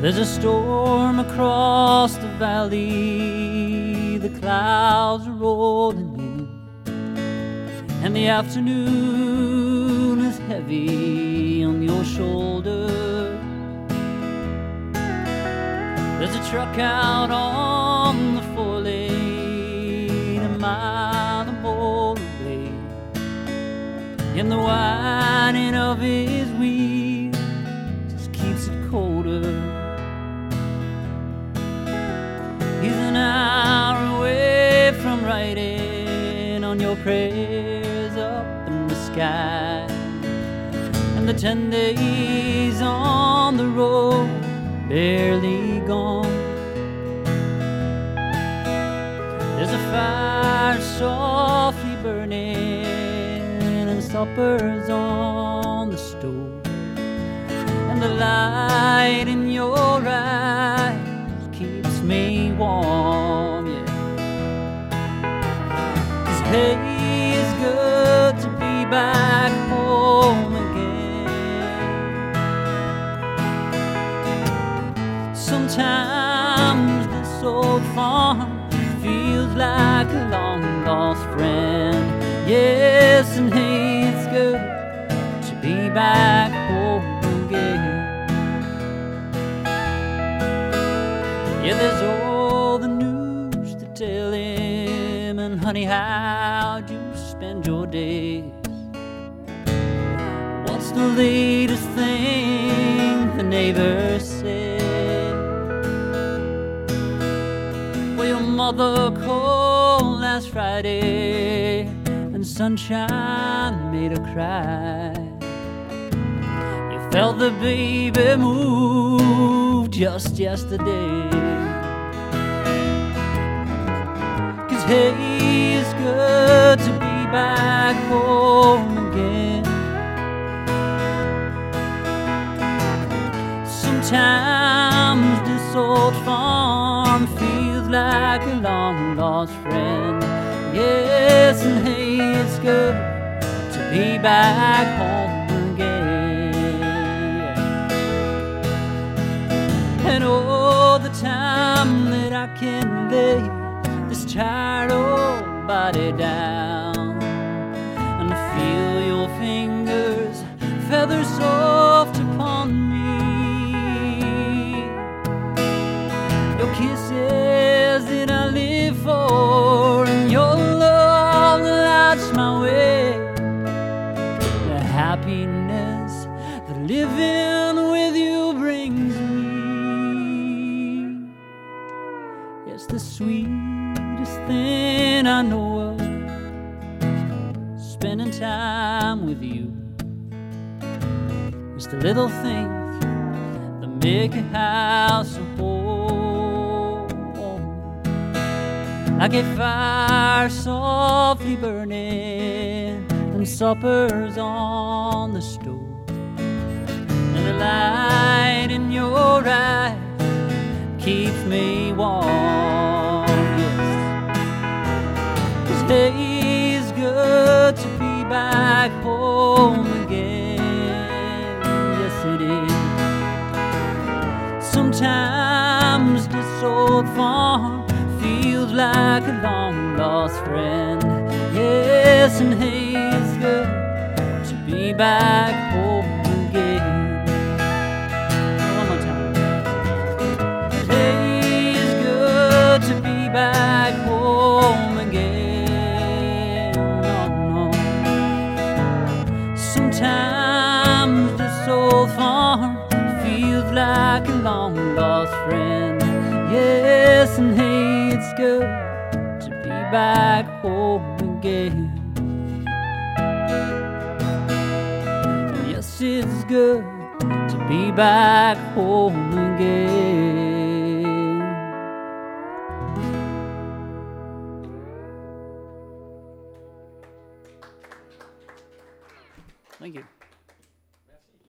There's a storm across the valley, the clouds are rolling in, and the afternoon is heavy on your shoulder. There's a truck out on the four lane, a mile or more away, and the whining of his wheels just keeps it colder. Your prayers up in the sky. And the ten days on the road barely gone. There's a fire softly burning and supper's on the stove. And the light in your eyes back home again. Yeah, there's all the news to tell him, and honey, how'd you spend your days? What's the latest thing the neighbors said? Well, your mother called last Friday, and sunshine made her cry. Felt the baby move just yesterday. Cause hey, it's good to be back home again. Sometimes this old farm feels like a long lost friend. Yes, and hey, it's good to be back home time that I can lay this tired old body down and feel your fingers feather soft It's the sweetest thing I know of. Spending time with you. It's the little things that make a house a home. Like a fire softly burning, and supper's on the stove. And the light in your eyes keeps me warm. Back home again. Yes, it is. Sometimes this old farm feels like a long lost friend. Yes, and hey, it's good to be back home again. One. Hey, it's good to be back like a long lost friend. Yes, and hey, it's good to be back home again. Yes, it's good to be back home again. Thank you.